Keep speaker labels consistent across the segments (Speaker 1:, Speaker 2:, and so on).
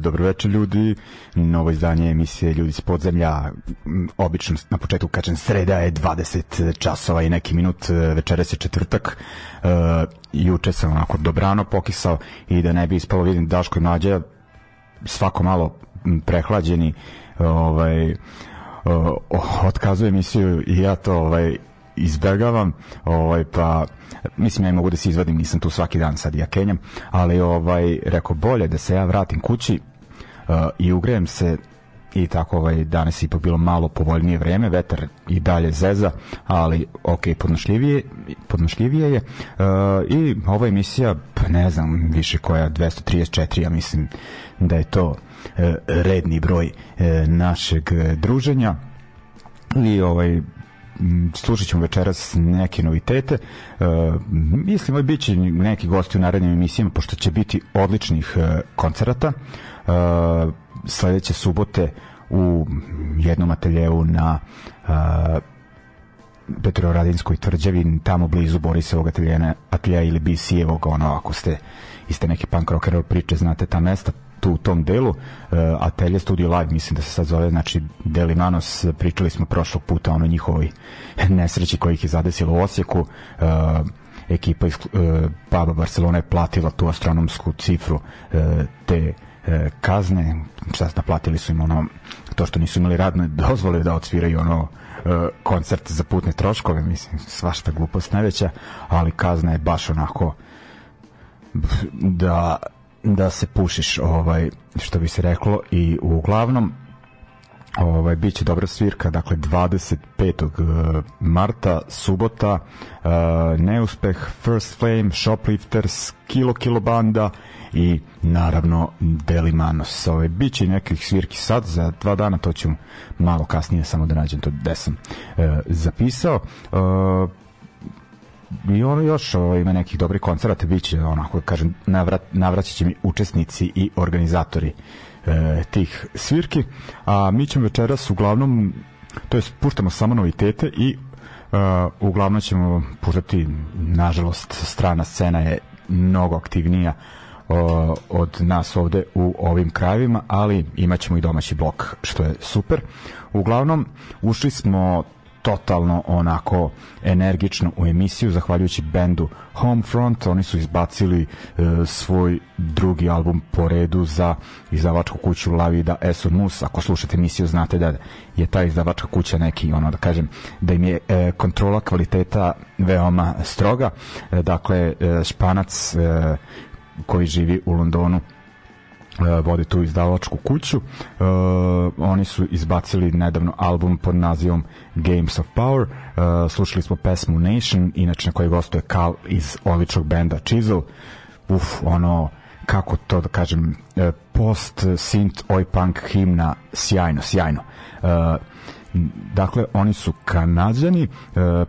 Speaker 1: Dobro večer ljudi, novo izdanje emisije Ljudi s podzemlja, obično na početku kažem sreda je 20 časova i neki minut, e, večeras je četvrtak, uh, juče sam onako dobrano pokisao i da ne bi ispalo vidim Daško i Mlađa svako malo prehlađeni ovaj, otkazuje emisiju i ja to ovaj, izbegavam, ovaj, pa mislim ja mogu da se izvadim, nisam tu svaki dan sad ja kenjam, ali ovaj, rekao bolje da se ja vratim kući i ugrejem se i tako ovaj danas je ipak bilo malo povoljnije vreme, vetar i dalje zeza, ali ok, podnošljivije, podnošljivije je uh, i ova emisija, pa ne znam više koja, 234, ja mislim da je to uh, redni broj uh, našeg druženja i ovaj slušat ćemo večeras neke novitete. Uh, mislim, ovaj bit će neki gosti u narednim emisijama, pošto će biti odličnih uh, koncerata. Uh, sledeće subote u jednom ateljevu na uh, Petroradinskoj tvrđavi, tamo blizu Borisevog ateljena, atelja ili BC-evog, ono, ako ste iste neki punk rocker priče, znate ta mesta, tu u tom delu. Uh, Atelje Studio Live, mislim da se sad zove, znači Deli Manos, pričali smo prošlog puta ono njihovoj nesreći koja ih je zadesila u Osijeku. Uh, ekipa iz uh, Baba Barcelona je platila tu astronomsku cifru uh, te uh, kazne, šta naplatili su im ono to što nisu imali radne dozvole da odsviraju ono koncert za putne troškove, mislim, svašta glupost najveća, ali kazna je baš onako da da se pušiš ovaj što bi se reklo i uglavnom ovaj biće dobra svirka dakle 25. Eh, marta subota uh, neuspeh First Flame Shoplifters Kilo Kilo Banda i naravno Delimanos ovaj biće nekih svirki sad za dva dana to ću malo kasnije samo da nađem to gde sam uh, zapisao uh, i ono još o, ima nekih dobrih koncerata biće onako da kažem navrat, navraćat će mi učesnici i organizatori e, tih svirki a mi ćemo večeras uglavnom to jest puštamo samo novitete i uh, uglavnom ćemo puštati nažalost strana scena je mnogo aktivnija uh, od nas ovde u ovim krajevima ali imaćemo i domaći blok što je super. Uglavnom ušli smo totalno onako energično u emisiju zahvaljujući bendu Homefront oni su izbacili e, svoj drugi album po redu za izdavačku kuću Lavida Eson Mus ako slušate emisiju znate da je ta izdavačka kuća neki ono da kažem da im je e, kontrola kvaliteta veoma stroga. E, dakle e, Španac e, koji živi u Londonu E, vode tu izdavačku kuću. Uh, oni su izbacili nedavno album pod nazivom Games of Power. Uh, slušali smo pesmu Nation, inače na kojoj gostuje Kal iz odličnog benda Chisel. Uf, ono, kako to da kažem, post synth oi punk himna sjajno, sjajno. Uh, dakle oni su kanadjani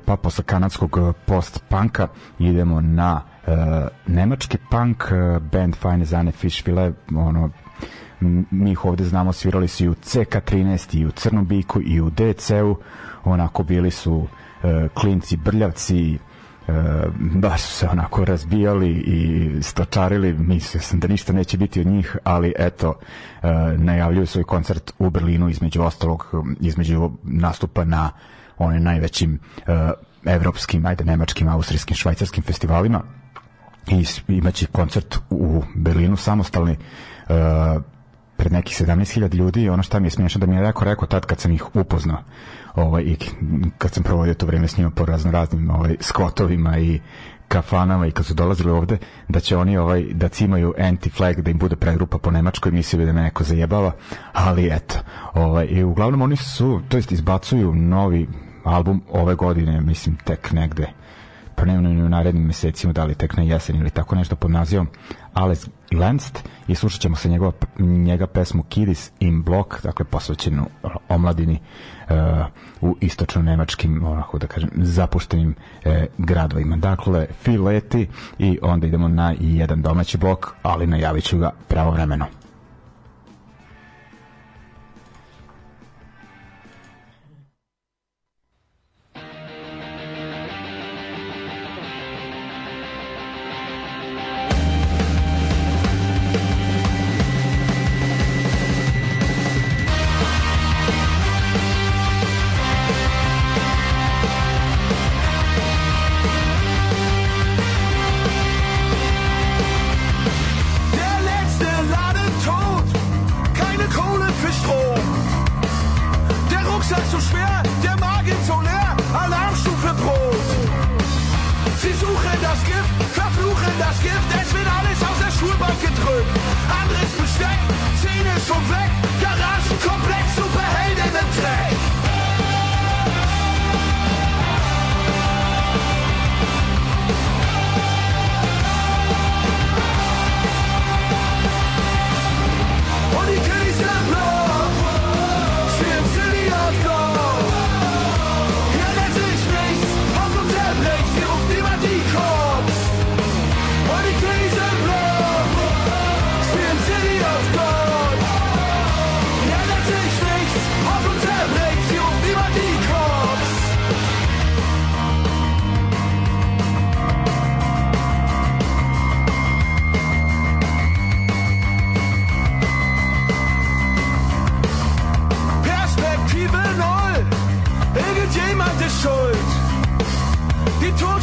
Speaker 1: pa posle kanadskog post punka idemo na uh, nemački punk uh, band Fine Zane Fishville ono mi ih ovde znamo svirali su i u CK13 i u Crnom biku i u DC-u onako bili su uh, klinci brljavci uh, baš su se onako razbijali i stočarili mislio sam da ništa neće biti od njih ali eto uh, najavljuju svoj koncert u Berlinu između ostalog između nastupa na onim najvećim uh, evropskim, ajde nemačkim, austrijskim, švajcarskim festivalima i imaće koncert u Berlinu samostalni uh, pred nekih 17.000 ljudi. I ono što mi je smiješno da mi je rekao rekao tad kad sam ih upoznao ovaj, i kad sam provodio to vreme s njima po razno raznim ovaj, skotovima i kafanama i kad su dolazili ovde da će oni ovaj da cimaju anti-flag da im bude pregrupa po nemačkoj mislio da me neko zajebava ali eto ovaj i uglavnom oni su to jest izbacuju novi album ove godine mislim tek negde pa ne u narednim mesecima, da li tek na jesen ili tako nešto pod nazivom Alex Lenst i slušat ćemo se njegova, njega pesmu Kidis in Block, dakle posvećenu omladini uh, u istočno-nemačkim, onako da kažem, zapuštenim uh, gradovima. Dakle, fileti i onda idemo na jedan domaći blok, ali najavit ću ga pravovremeno.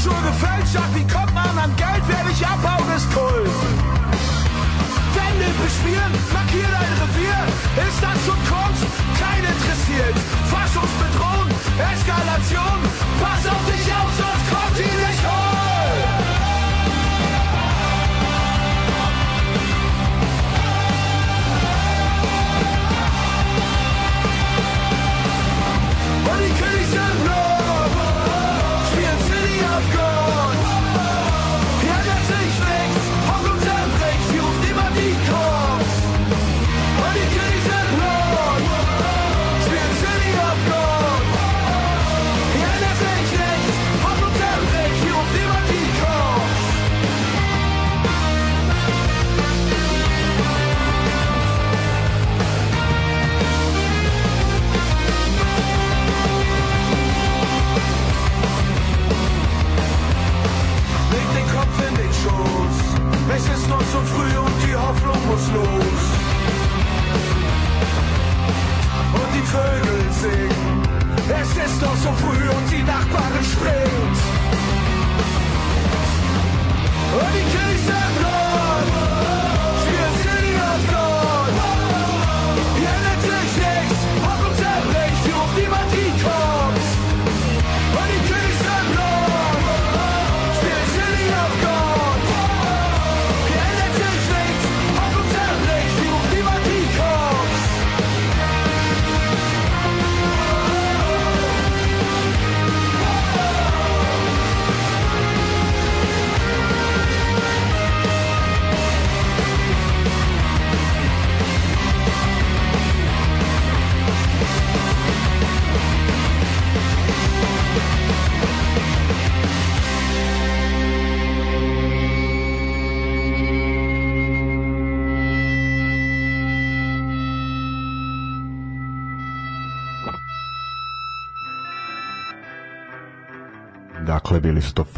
Speaker 2: Tonspur gefälscht, wie kommt man an Geld, wer dich abhauen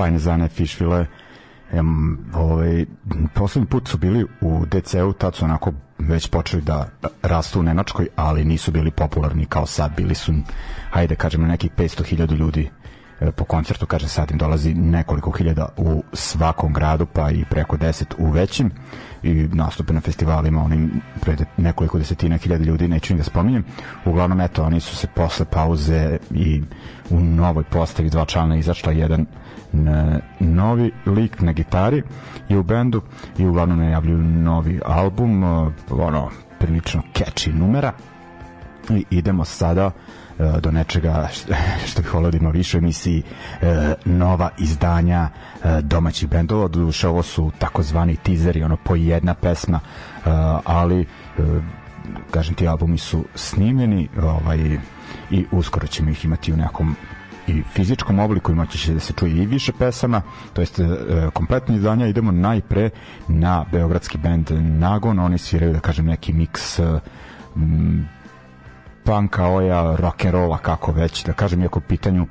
Speaker 1: fajne zane Fišvile. Em, ovaj, poslednji put su bili u DC-u, tad su onako već počeli da rastu u Nemačkoj, ali nisu bili popularni kao sad. Bili su, hajde kažemo, nekih 500.000 ljudi po koncertu, kaže sad im dolazi nekoliko hiljada u svakom gradu, pa i preko 10 u većim i nastupe na festivalima, onim pred nekoliko desetina hiljada ljudi, neću im da spominjem. Uglavnom, eto, oni su se posle pauze i u novoj postavi dva člana izašla jedan n- novi lik na gitari i u bendu i uglavnom najavljuju novi album, uh, ono, prilično catchy numera i idemo sada e, do nečega što bih volio da ima više emisiji e, nova izdanja e, domaćih bendova. Doduše ovo su takozvani tizeri ono po jedna pesma e, ali e, kažem ti albumi su snimljeni ovaj, i uskoro ćemo ih imati u nekom i fizičkom obliku. Imaće će da se čuje i više pesama to jest e, kompletno izdanja. Idemo najpre na beogradski bend Nagon. Oni sviraju da kažem neki miks e, panka, oja, rock'n'rolla, kako već, da kažem, iako pitanju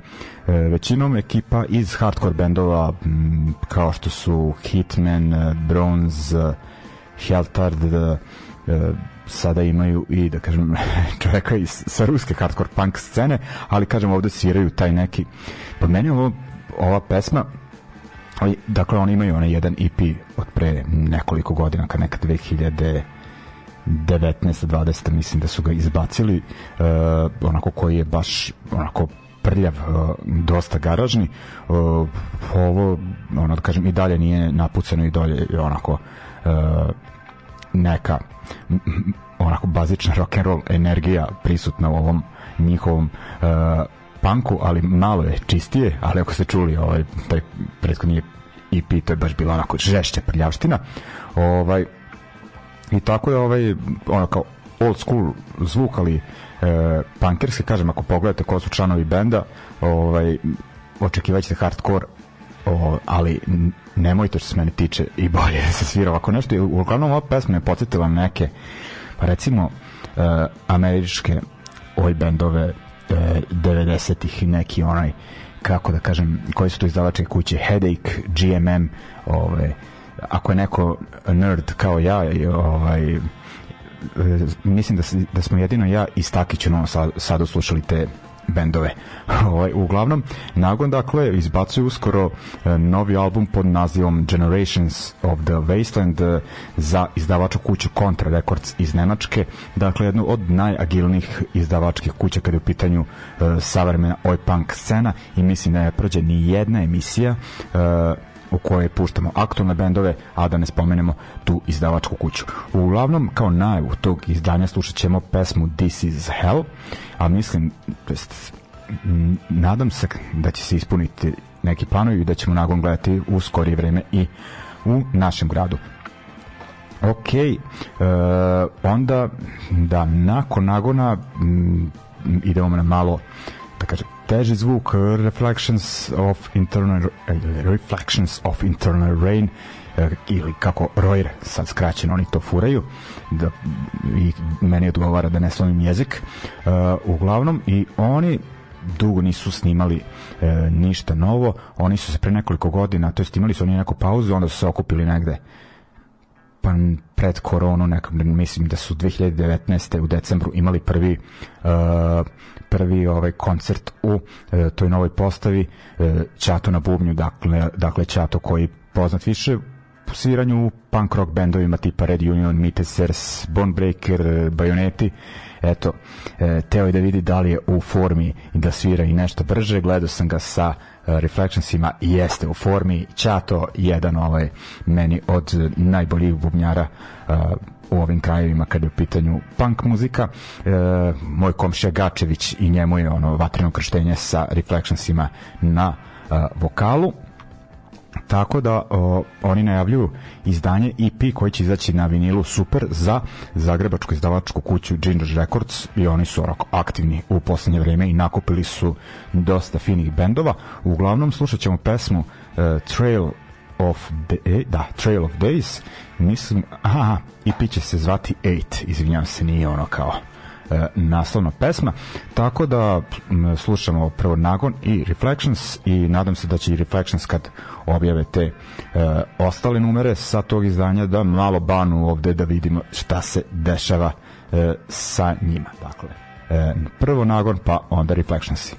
Speaker 1: e, većinom ekipa iz hardcore bendova m, kao što su Hitman, e, Bronze, e, Heltard, e, e, sada imaju i da kažem čoveka iz, sa ruske hardcore punk scene, ali kažem ovde sviraju taj neki po meni ovo ova pesma dakle oni imaju onaj jedan EP od pre nekoliko godina kad neka 2000 19 20 mislim da su ga izbacili uh, onako koji je baš onako prljav, uh, dosta garažni uh, ovo ono da kažem i dalje nije napucano i dalje je onako uh, neka onako bazična rock and roll energija prisutna u ovom njihovom uh, ali malo je čistije, ali ako ste čuli ovaj taj prethodni EP to je baš bila onako žešća prljavština. Ovaj i tako je ovaj ono kao old school zvuk ali e, punkerski kažem ako pogledate ko su članovi benda ovaj očekivaćete hardcore o, ali nemojte što se mene tiče i bolje se svira ovako nešto. I uglavnom ova pesma me podsjetila neke pa recimo e, američke oj bendove e, 90-ih neki onaj kako da kažem koji su to izdavačke kuće Headache, GMM ovaj, ako je neko nerd kao ja ovaj, e, mislim da, da smo jedino ja i Stakić u Novom Sa- Sadu slušali te bendove. Ovaj, uglavnom, Nagon dakle izbacuje uskoro e, novi album pod nazivom Generations of the Wasteland e, za izdavaču kuću Contra Records iz Nemačke, dakle jednu od najagilnijih izdavačkih kuća kada je u pitanju savremena oj punk scena i mislim da ne prođe ni jedna emisija u kojoj puštamo aktualne bendove, a da ne spomenemo tu izdavačku kuću. Uglavnom, kao najavu tog izdanja slušat ćemo pesmu This is Hell, a mislim, to jest, nadam se da će se ispuniti neki planovi i da ćemo nagon gledati u skorije vreme i u našem gradu. Ok, e, onda da nakon nagona m, idemo na malo da kažem teži zvuk Reflections of Internal Reflections of Internal Rain ili kako Royer sad skraćeno oni to furaju da i meni odgovara da ne slovim jezik uh, uglavnom i oni dugo nisu snimali e, ništa novo oni su se pre nekoliko godina to jest imali su oni neku pauzu onda su se okupili negde pa pred koronu nekam, mislim da su 2019. u decembru imali prvi uh, prvi ovaj koncert u uh, toj novoj postavi uh, Čato na bubnju dakle, dakle Čato koji poznat više u sviranju punk rock bendovima tipa Red Union, Mitesers, Bonebreaker, Bajoneti eto, e, teo je da vidi da li je u formi i da svira i nešto brže, gledao sam ga sa Reflectionsima i jeste u formi. Ćato, jedan ovaj meni od najboljih bubnjara uh, u ovim krajevima kada je u pitanju punk muzika. E, moj komšija Gačević i njemu je ono vatreno krštenje sa Reflectionsima na uh, vokalu tako da o, oni najavljuju izdanje EP koji će izaći na vinilu super za zagrebačku izdavačku kuću Ginger Records i oni su orako aktivni u poslednje vreme i nakupili su dosta finih bendova. Uglavnom slušat ćemo pesmu uh, Trail of the, e, da, Trail of Days. Mislim, aha, EP će se zvati 8 izvinjam se, nije ono kao e, naslovna pesma. Tako da slušamo prvo Nagon i Reflections i nadam se da će i Reflections kad objave te e, ostale numere sa tog izdanja da malo banu ovde da vidimo šta se dešava e, sa njima. Dakle e, prvo Nagon pa onda Reflections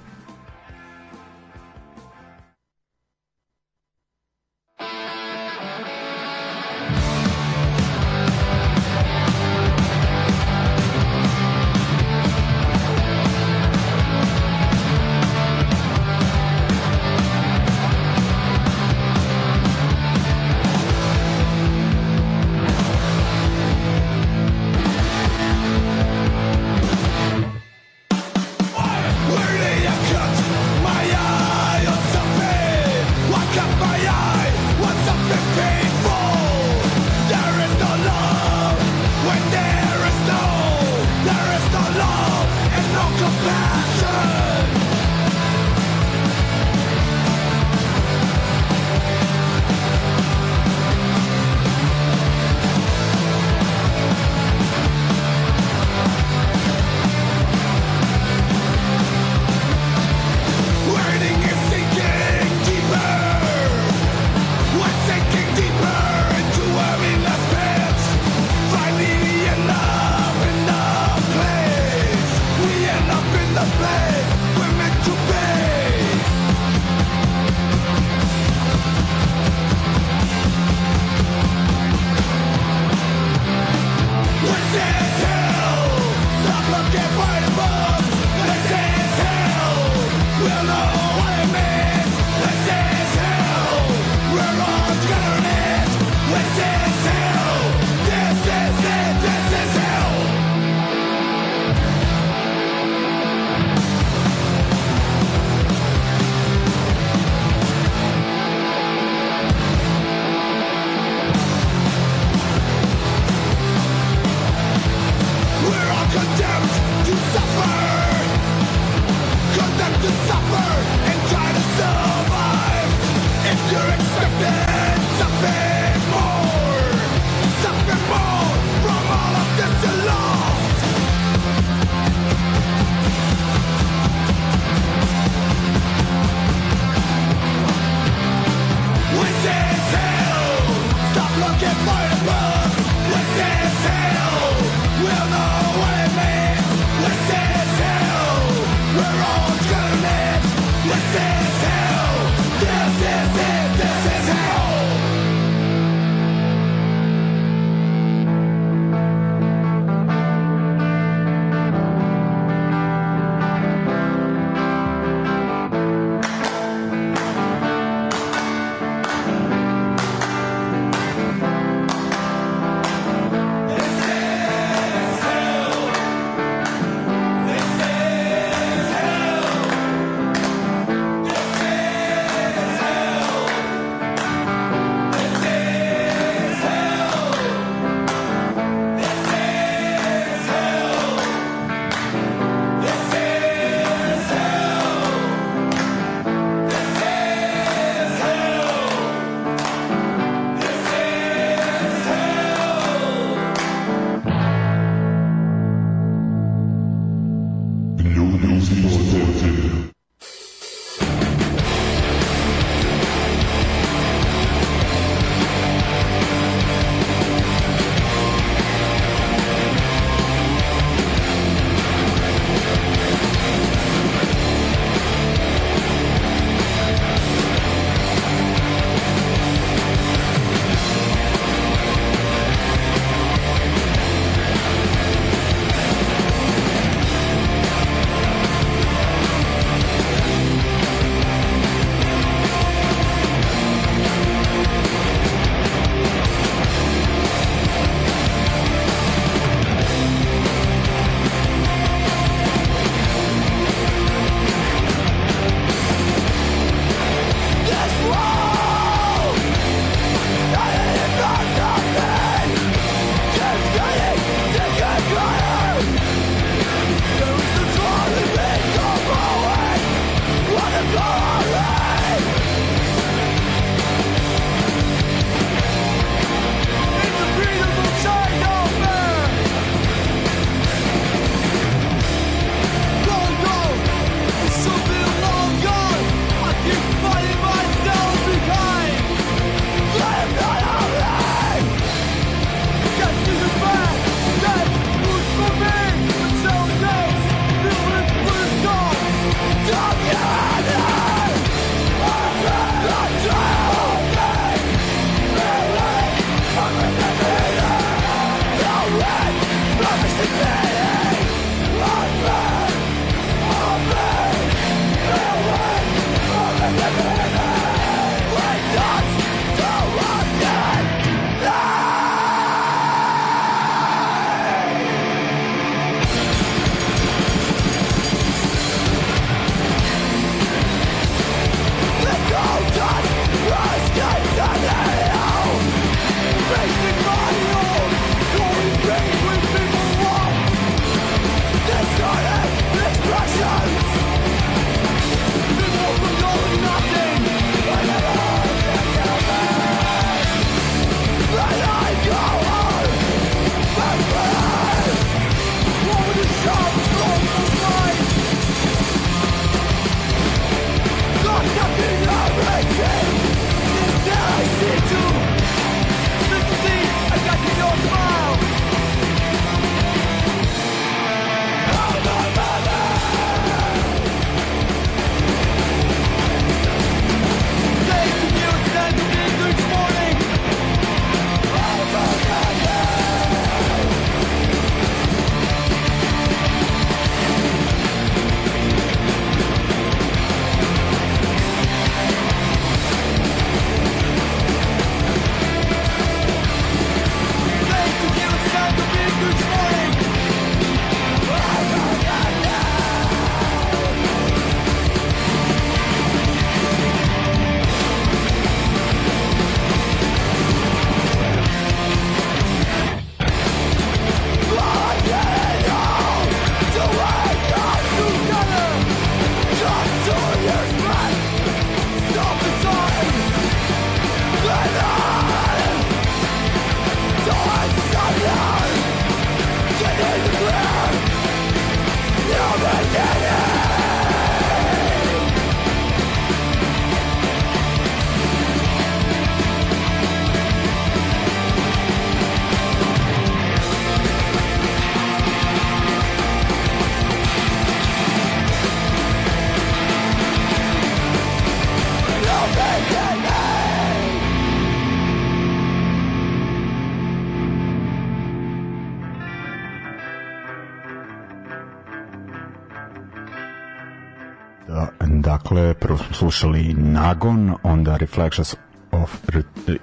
Speaker 1: Dakle, prvo smo slušali Nagon, onda Reflections of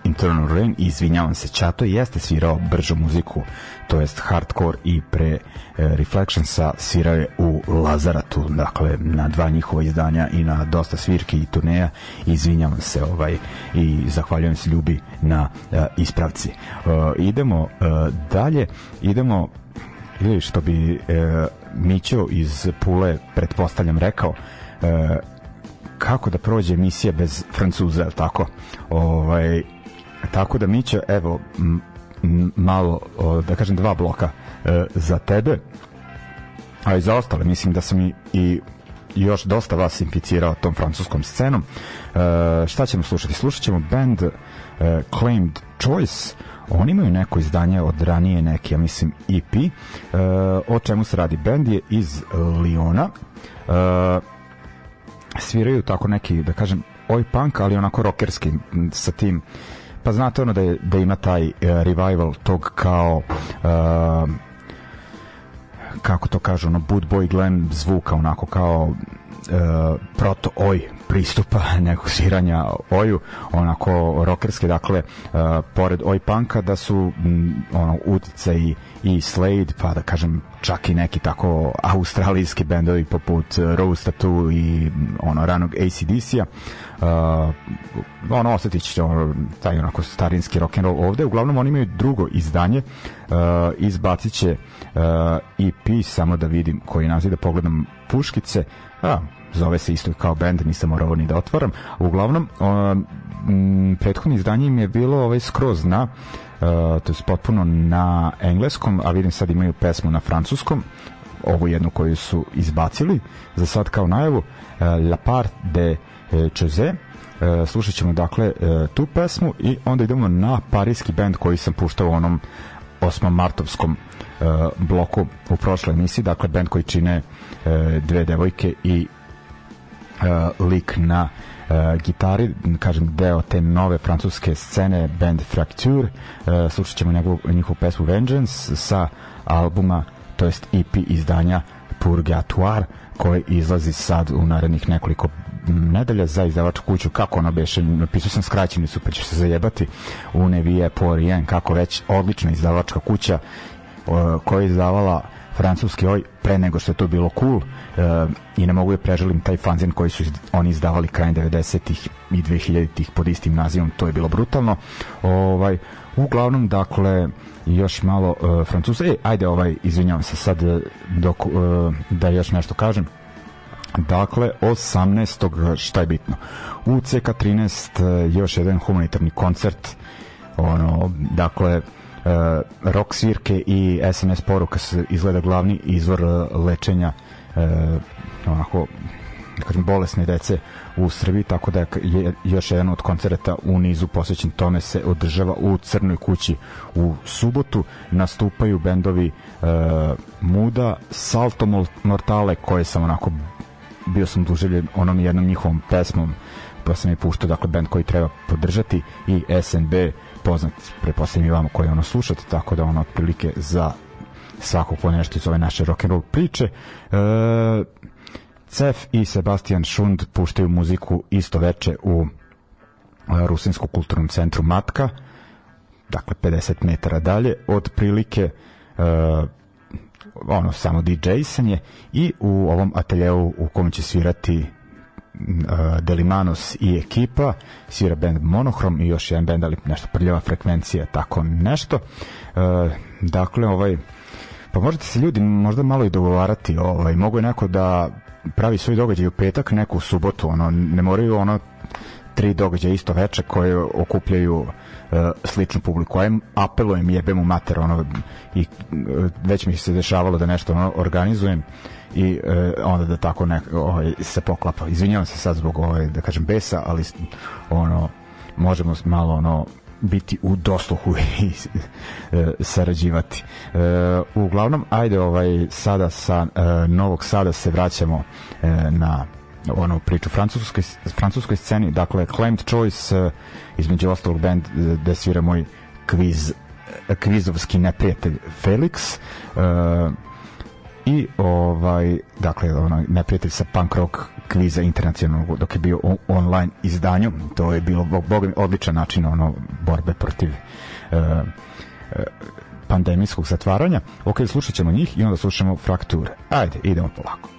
Speaker 1: Internal Rain i izvinjavam se, Čato jeste svirao bržu muziku, to jest hardcore i pre e, Reflectionsa svirao je u Lazaratu, dakle na dva njihova izdanja i na dosta svirki i turneja izvinjavam se ovaj i zahvaljujem se Ljubi na e, ispravci. E, idemo e, dalje, idemo ili što bi e, Mićo iz Pule pretpostavljam rekao e, kako da prođe emisija bez Francuza, je tako? Ovaj, tako da Mićo, evo, m, m, malo, o, da kažem, dva bloka e, za tebe. a i za ostale mislim da sam i, i još dosta vas inficirao tom francuskom scenom. E, šta ćemo slušati? Slušat ćemo band e, Claimed Choice. Oni imaju neko izdanje od ranije neki, ja mislim, EP. E, o čemu se radi? Band je iz Liona. E, sviraju tako neki, da kažem, oj punk, ali onako rockerski sa tim. Pa znate ono da, je, da ima taj uh, revival tog kao uh, kako to kažu, ono Boot Boy Glen zvuka, onako kao uh, proto oj pristupa nekog sviranja oju, onako rokerske, dakle, uh, pored oj panka da su m, ono, utice i Slade, pa da kažem čak i neki tako australijski bendovi poput Rose Tattoo i ono ranog ACDC-a uh, ono osetit će ono, taj onako starinski rock'n'roll ovde. Uglavnom oni imaju drugo izdanje. Uh, izbacit će uh, EP samo da vidim koji naziv da pogledam puškice. A, zove se isto kao band, nisam morao ni da otvaram. Uglavnom, prethodno izdanje im je bilo ovaj skroz na uh, to je potpuno na engleskom, a vidim sad imaju pesmu na francuskom, ovu jednu koju su izbacili, za sad kao najavu, uh, La Part de Chose, uh, slušat ćemo dakle uh, tu pesmu i onda idemo na parijski band koji sam puštao u onom 8. martovskom uh, bloku u prošloj emisiji, dakle band koji čine uh, dve devojke i lik na uh, gitari, kažem deo te nove francuske scene band Fracture. Uh, slušat ćemo njegovu, njihovu pesmu Vengeance sa albuma to jest EP izdanja Purgatoire koji izlazi sad u narednih nekoliko nedelja za izdavačku kuću. Kako ono beše, napisao sam skraćenicu pa ću se zajebati u Nevije Porien, kako već odlična izdavačka kuća uh, koja je izdavala francuski oj pre nego što je to bilo cool uh, i ne mogu da preželim taj fanzin koji su oni izdavali krajem 90-ih i 2000-ih pod istim nazivom, to je bilo brutalno. Ovaj uglavnom dakle još malo uh, francuza. E, ajde ovaj izvinjavam se sad dok uh, da još nešto kažem. Dakle, 18. šta je bitno? U CK13 još jedan humanitarni koncert ono, dakle, rock svirke i SMS poruka se izgleda glavni izvor uh, lečenja uh, onako da kažem bolesne dece u Srbiji tako da je još jedan od koncerta u nizu posvećen tome se održava u Crnoj kući u subotu. Nastupaju bendovi uh, Muda Salto Mortale koje sam onako bio sam duželjen onom jednom njihovom pesmom pa sam je puštao dakle bend koji treba podržati i SNB poznat, prepostavljam i vama koji ono slušate, tako da ono otprilike za svakog po nešto iz ove naše rock'n'roll priče. E, Cef i Sebastian Šund puštaju muziku isto veče u e, Rusinskom kulturnom centru Matka, dakle 50 metara dalje, od prilike e, ono samo DJ-sanje i u ovom ateljevu u kom će svirati Delimanos i ekipa, svira band Monohrom i još jedan band, ali nešto prljava frekvencija, tako nešto. Dakle, ovaj, pa možete se ljudi možda malo i dogovarati, ovaj, mogu je neko da pravi svoj događaj u petak, neku u subotu, ono, ne moraju ono tri događaja isto veče koje okupljaju uh, sličnu publiku. Ajem, apelujem, jebem u mater, ono, i uh, već mi se dešavalo da nešto ono, organizujem i e, onda da tako ne, ovaj, se poklapa. Izvinjavam se sad zbog ovaj, da kažem besa, ali ono možemo malo ono biti u dosluhu i e, sarađivati. E, uglavnom, ajde ovaj sada sa e, Novog Sada se vraćamo e, na onu priču francuskoj francuskoj sceni. Dakle, Claimed Choice e, između ostalog band e, da svira moj kviz kvizovski neprijatelj Felix. E, i ovaj dakle onaj neprijatelj sa punk rock kviza internacionalnog dok je bio online izdanju to je bilo bog odličan način ono borbe protiv uh, uh, pandemijskog zatvaranja. Ok, slušat ćemo njih i onda slušamo frakture. Ajde, idemo polako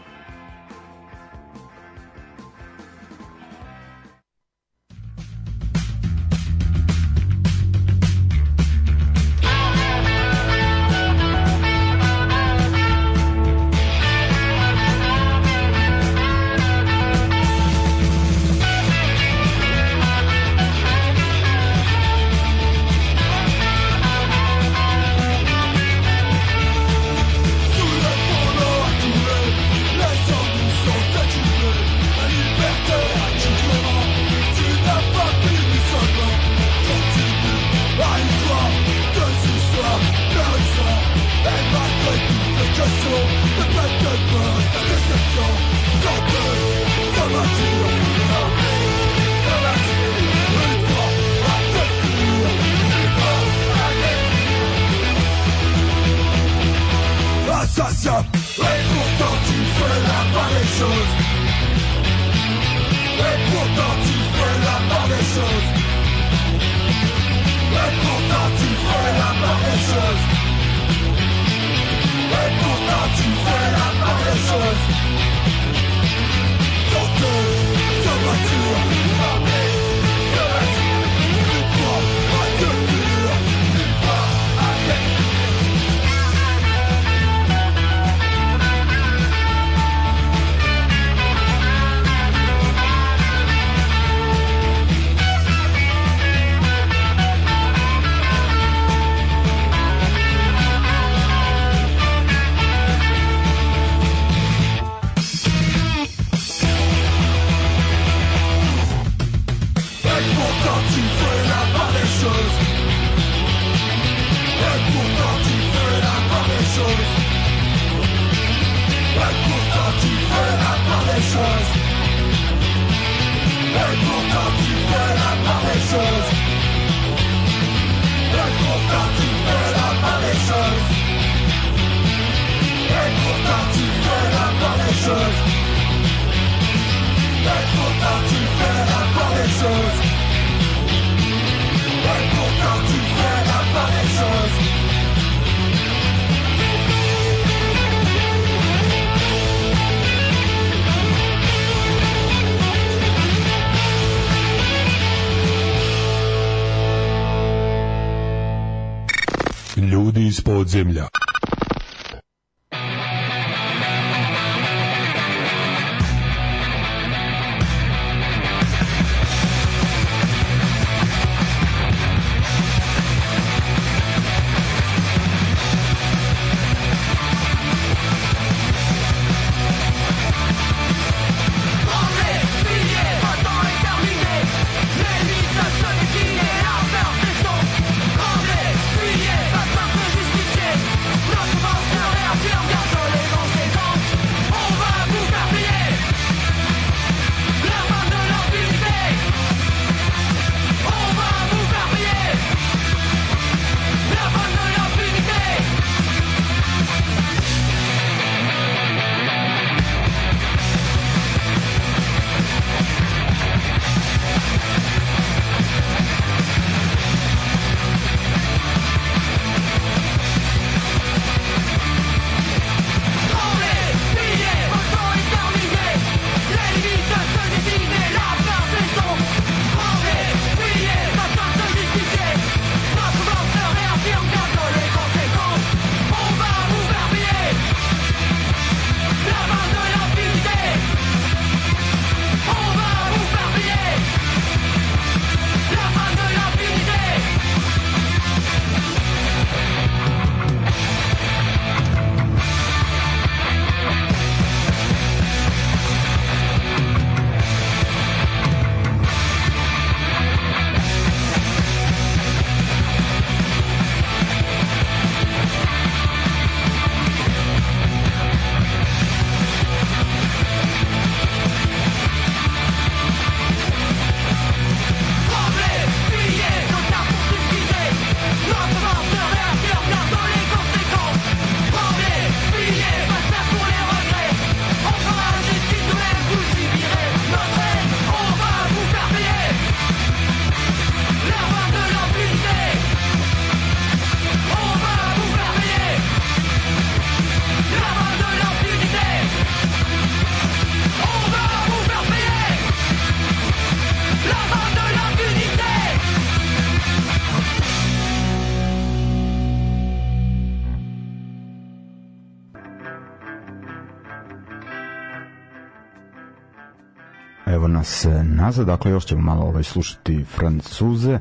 Speaker 1: nazad, dakle još ćemo malo ovaj slušati Francuze, e,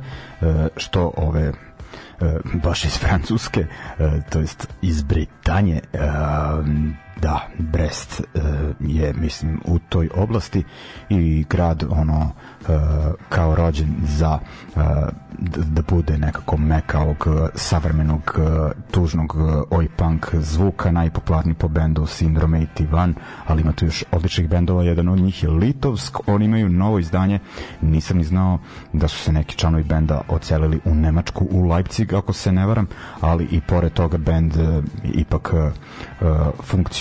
Speaker 1: što ove e, baš iz Francuske, e, to jest iz Britanije, da, Brest uh, je, mislim, u toj oblasti i grad, ono, uh, kao rođen za uh, da, bude nekako meka ovog savremenog, tužnog oi punk zvuka, najpopularniji po bendu Syndrome 81, ali ima tu još odličnih bendova, jedan od njih je Litovsk, oni imaju novo izdanje, nisam ni znao da su se neki članovi benda ocelili u Nemačku, u Leipzig, ako se ne varam, ali i pored toga bend ipak uh,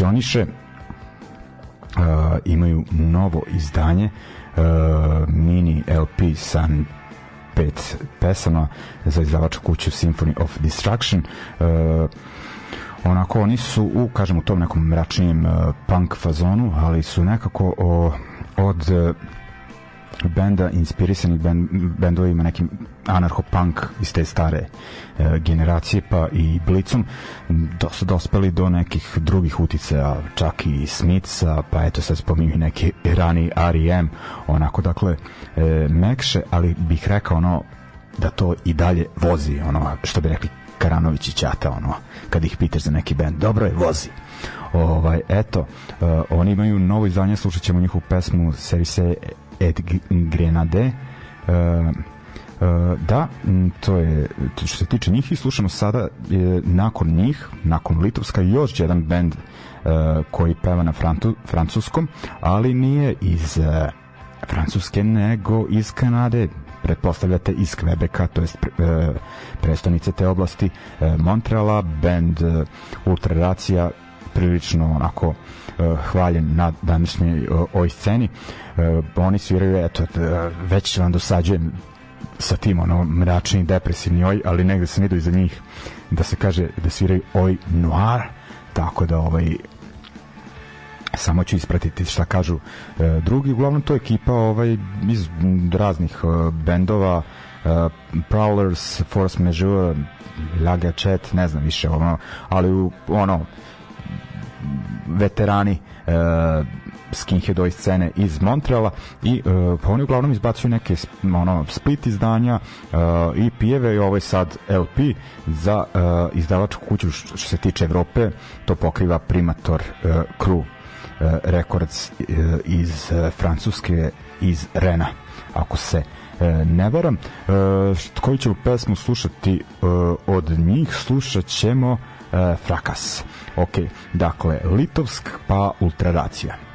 Speaker 1: funkcioniše uh, imaju novo izdanje uh, mini LP sa pet pesama za izdavačku kuću Symphony of Destruction. Uh, onako oni su u kažem u tom nekom mračnijem uh, punk fazonu ali su nekako o, od uh, benda inspirisanih bend, bendovima nekim anarcho-punk iz te stare e, generacije pa i Blitzom do su dospeli do nekih drugih uticaja čak i Smithsa pa eto sad spominju neki rani R.E.M onako dakle e, mekše ali bih rekao ono da to i dalje vozi ono što bi rekli Karanović i Ćata ono kad ih pitaš za neki bend dobro je vozi. Ovaj eto uh, oni imaju novo izdanje slušat ćemo njihovu pesmu Service et Grenade. Uh, Uh, da, to je što se tiče njih i slušamo sada je, nakon njih, nakon Litovska još jedan bend uh, koji peva na frantu, francuskom, ali nije iz uh, Francuske nego iz Kanade. Pretpostavljate iz Kvebeka, to jest pre, prestonice te oblasti uh, Montreala, band uh, Ultraracija prilično onako uh, hvaljen na današnjoj uh, ovoj sceni. Uh, oni sviraju, eto, već vam dosađujem sa tim ono mračni depresivni oj, ali negde sam vidio iza njih da se kaže da sviraju oj noir, tako da ovaj samo ću ispratiti šta kažu e, drugi, uglavnom to je ekipa ovaj, iz raznih e, bendova e, Prowlers, Force Majeure Laga Chat, ne znam više ono, ali u, ono veterani e, skinheadoj scene iz Montreala i uh, pa oni uglavnom izbacuju neke ono split izdanja uh, i pijeve i ovaj sad LP za uh, izdavačku kuću što, se tiče Evrope to pokriva Primator uh, Crew uh, Records uh, iz uh, Francuske iz Rena ako se uh, ne varam. Uh, koju ćemo pesmu slušati uh, od njih slušat ćemo uh, Frakas ok, dakle Litovsk pa Ultraracija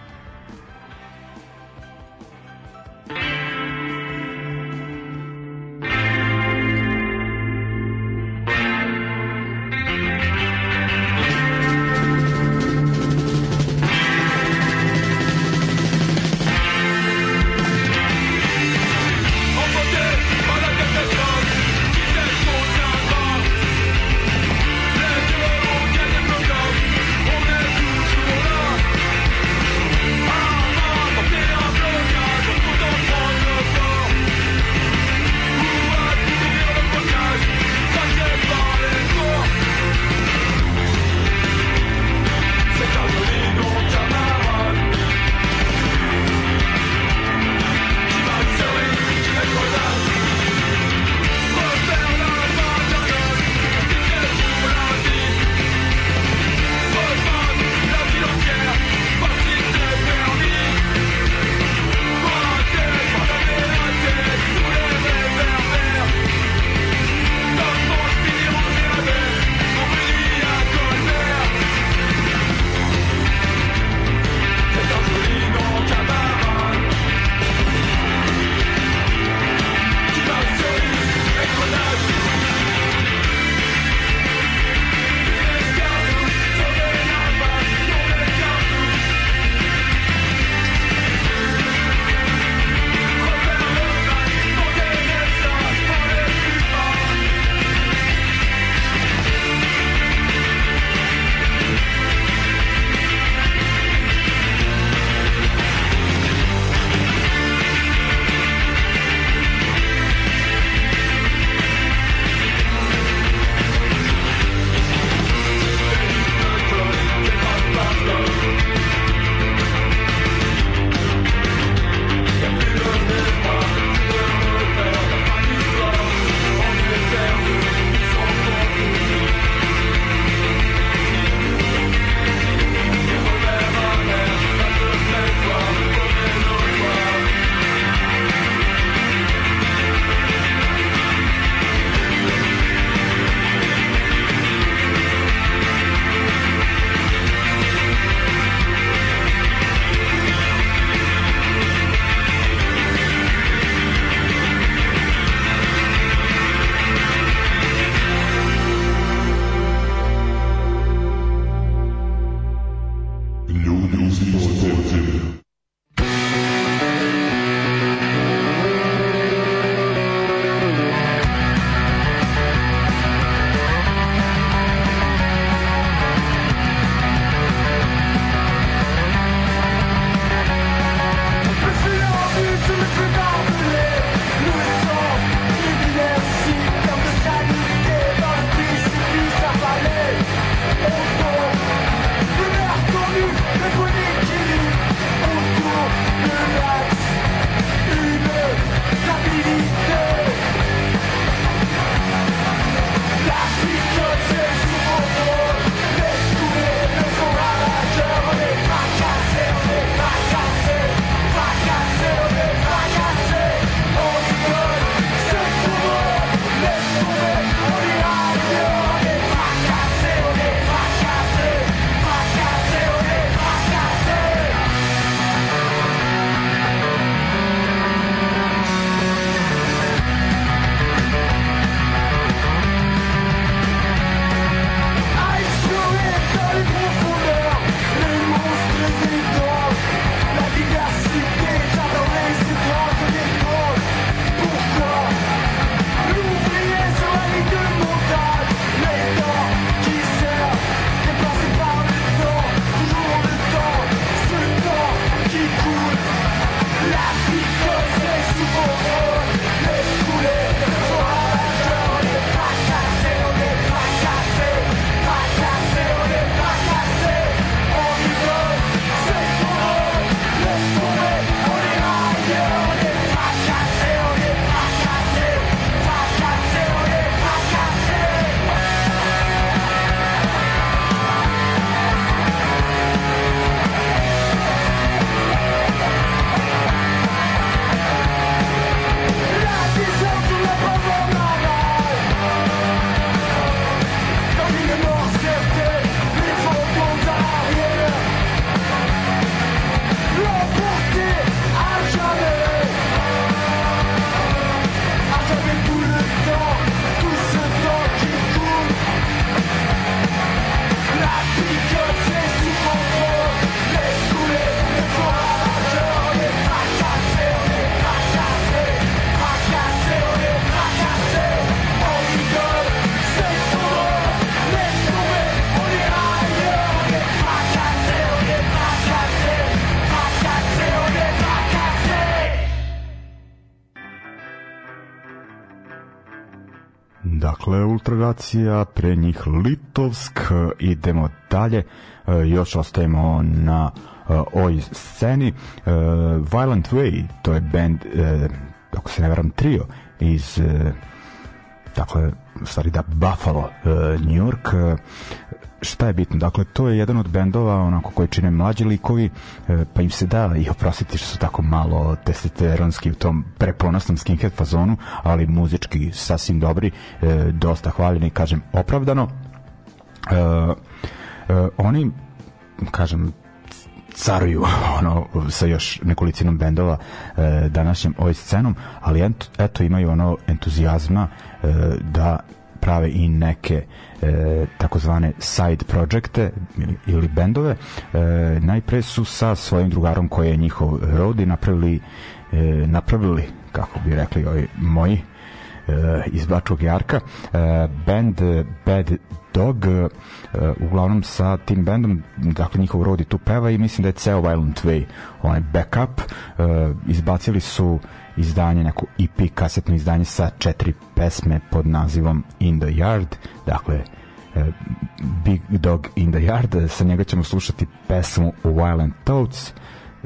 Speaker 1: Ultragacija, pre njih Litovsk, idemo dalje, e, još ostajemo na e, ovoj sceni. E, Violent Way, to je band, ako se ne veram, trio iz dakle, stvari da Buffalo, New York, šta je bitno? Dakle, to je jedan od bendova onako koji čine mlađi likovi, e, pa im se da i oprostiti što su tako malo testosteronski u tom preponosnom skinhead fazonu, ali muzički sasvim dobri, e, dosta hvaljeni, kažem, opravdano. E, oni, kažem, caruju ono sa još nekolicinom bendova e, današnjim ovoj scenom, ali ent, eto imaju ono entuzijazma e, da prave i neke e, takozvane side projekte ili, ili bendove. E, najpre su sa svojim drugarom koji je njihov rodi napravili e, napravili, kako bi rekli ovi moji e, iz Bačkog Jarka e, band Bad Dog e, uglavnom sa tim bendom dakle njihov rod i tu peva i mislim da je ceo Violent Way onaj backup e, izbacili su izdanje, neko EP kasetno izdanje sa četiri pesme pod nazivom In the Yard. Dakle e, Big Dog in the Yard sa njega ćemo slušati pesmu Violent Thoughts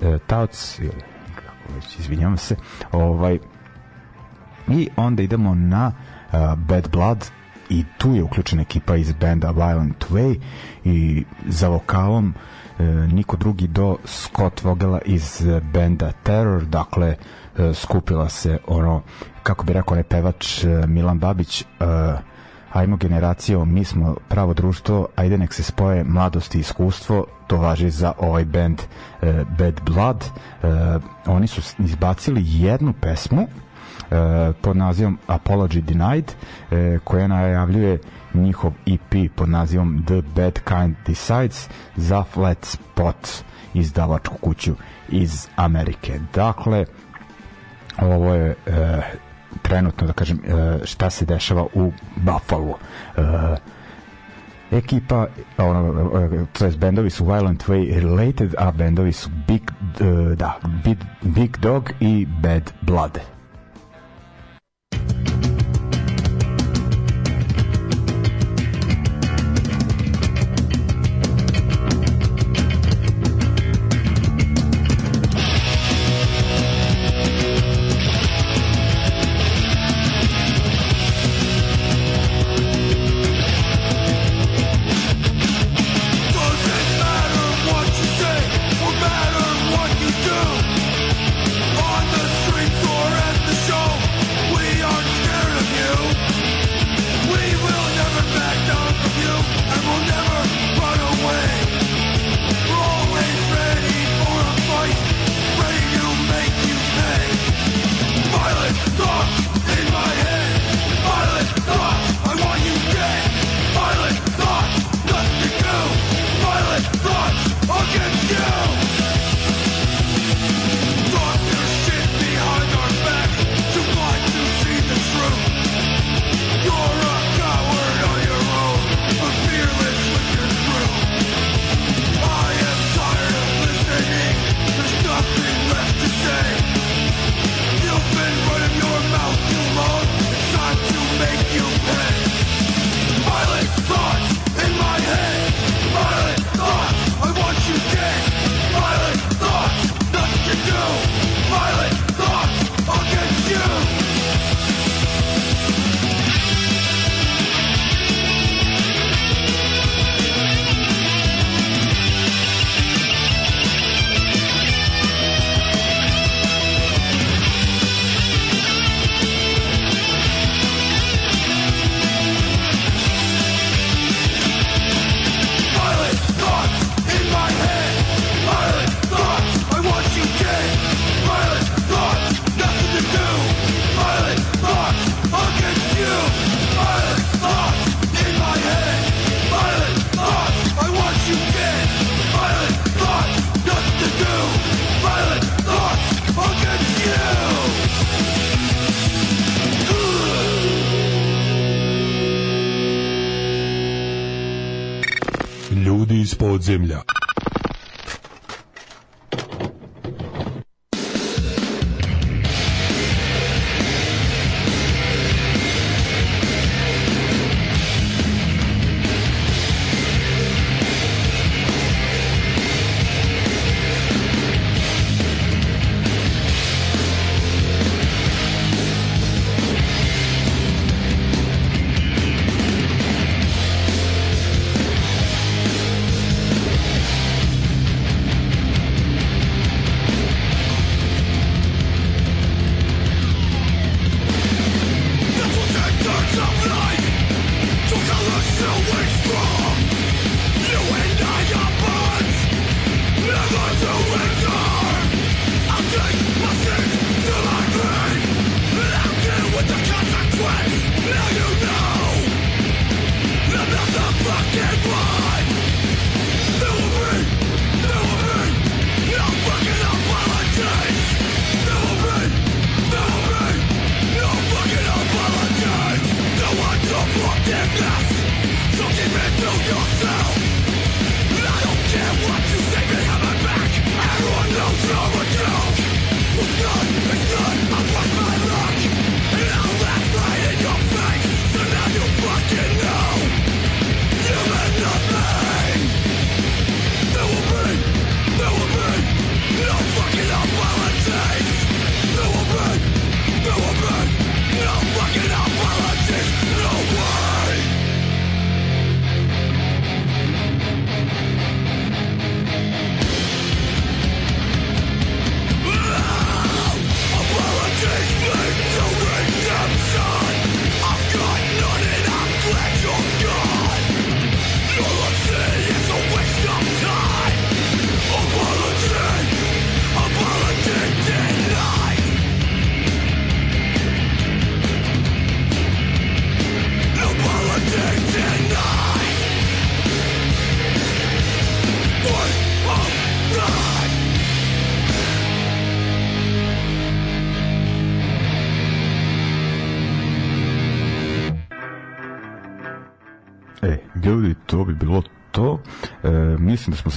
Speaker 1: e, Thoughts ili kako već izvinjavam se. Ovaj i onda idemo na uh, Bad Blood i tu je uključena ekipa iz benda Violent Way i za vokalom e, niko drugi do Scott Vogela iz e, benda Terror. Dakle e, E, skupila se ono kako bi rekao onaj pevač e, Milan Babić e, ajmo generacijo, mi smo pravo društvo, ajde nek se spoje mladost i iskustvo, to važi za ovaj band uh, Bad Blood. Uh, oni su izbacili jednu pesmu uh,
Speaker 2: pod nazivom Apology Denied, uh, koja najavljuje njihov EP pod nazivom The Bad Kind Decides za Flat Spot izdavačku kuću iz Amerike. Dakle, ovo je e, trenutno da kažem e, šta se dešava u Buffalo. E, ekipa ono, to je bendovi su Violent Way Related a bendovi su Big, e, da, Big, Big Dog i Bad Blood.
Speaker 3: podzemlja.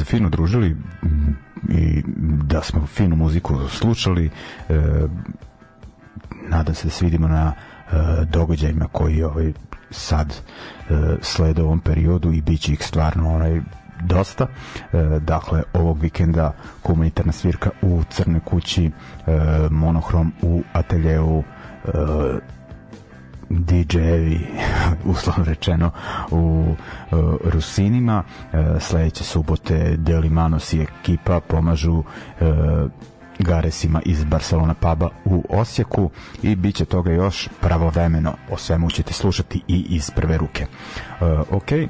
Speaker 1: Fino družili i da smo finu muziku slušali. E, nadam se da se vidimo na e, događajima koji ovaj sad e, slede u ovom periodu i bit će ih stvarno onaj dosta. E, dakle, ovog vikenda humanitarna svirka u Crnoj kući, e, monohrom u ateljeu, e, DJ-evi, uslovno rečeno, u uh, Rusinima. Uh, sledeće subote Deli Manos i ekipa pomažu uh, Garesima iz Barcelona puba u Osijeku i bit će toga još pravovremeno. O svemu ćete slušati i iz prve ruke. Uh, ok, uh,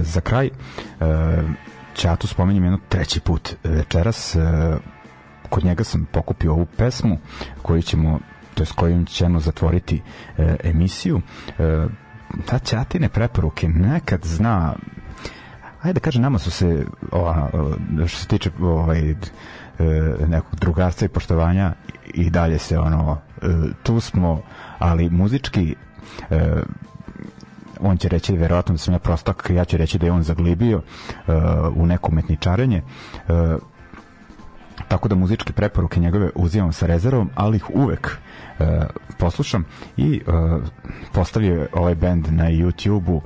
Speaker 1: za kraj uh, Ćatu spomenjem jedno treći put večeras uh, kod njega sam pokupio ovu pesmu koju ćemo to je s kojim ćemo zatvoriti e, emisiju. E, ta ćatine preporuke nekad zna ajde da kažem, nama su se o, što se tiče ovaj, e, nekog drugarstva i poštovanja i dalje se ono e, tu smo, ali muzički e, on će reći verovatno da sam ja prostak, ja ću reći da je on zaglibio u neko umetničarenje. Tako da muzičke preporuke njegove uzimam sa rezervom, ali ih uvek uh, poslušam i uh, postavio je ovaj band na YouTube-u uh,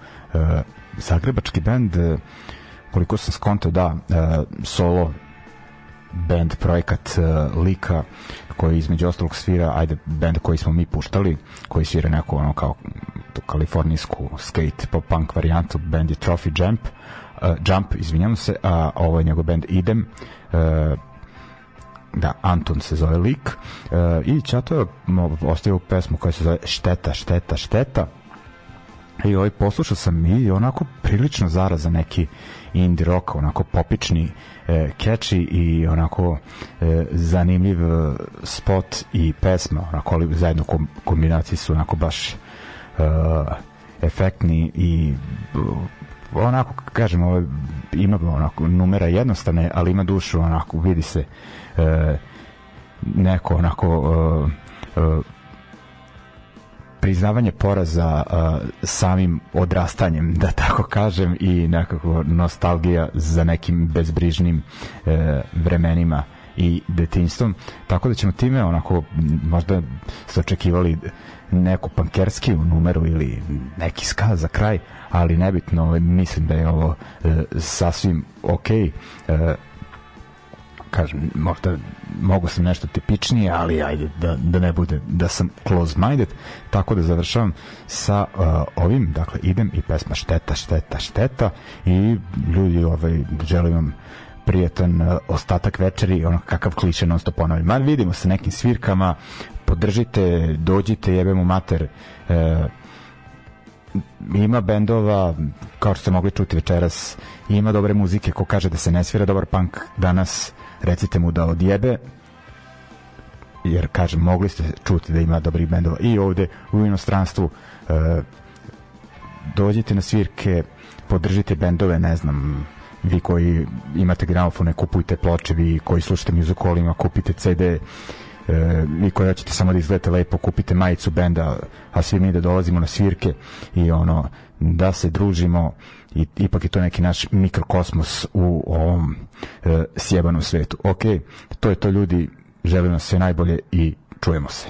Speaker 1: zagrebački band uh, koliko sam skontao da uh, solo band projekat uh, Lika koji između ostalog svira ajde band koji smo mi puštali koji svira neko ono kao tu kalifornijsku skate pop punk varijantu band je Trophy Jump uh, Jump izvinjam se a ovo je njegov band Idem uh, da, Anton se zove lik uh, i Čato je ostavio pesmu koja se zove Šteta, šteta, šteta. I ovaj poslušao sam i onako prilično zaraza neki indie rock, onako popični e, catchy i onako e, zanimljiv spot i pesma, onako ali zajedno kom, kombinaciji su onako baš e, efektni i onako kažem ovo ima onako numera jednostavne ali ima dušu onako vidi se neko onako e, e, priznavanje poraza uh, samim odrastanjem, da tako kažem, i nekako nostalgija za nekim bezbrižnim uh, vremenima i detinjstvom. Tako da ćemo time onako možda ste očekivali neku pankerski numeru ili neki ska za kraj, ali nebitno, mislim da je ovo uh, sasvim okej. Okay. Kažem, možda mogu sam nešto tipičnije, ali ajde da, da ne bude da sam close-minded, tako da završavam sa uh, ovim, dakle idem i pesma šteta, šteta, šteta i ljudi ovaj, želim vam prijetan uh, ostatak večeri, ono kakav kliše non stop ponavljam. Ma vidimo se nekim svirkama, podržite, dođite, jebemo mater, uh, ima bendova kao što ste mogli čuti večeras ima dobre muzike ko kaže da se ne svira dobar punk danas recite mu da odjebe jer kažem mogli ste čuti da ima dobrih bendova. I ovde u inostranstvu e, dođite na svirke podržite bendove ne znam vi koji imate gramofone kupujte ploče vi koji slušate muzikolima kupite CD e, vi koji hoćete samo da izgledate lepo kupite majicu benda a svi mi da dolazimo na svirke i ono da se družimo i ipak je to neki naš mikrokosmos u ovom e, sjebanom svetu. Ok, to je to ljudi, želim vam sve najbolje i čujemo se.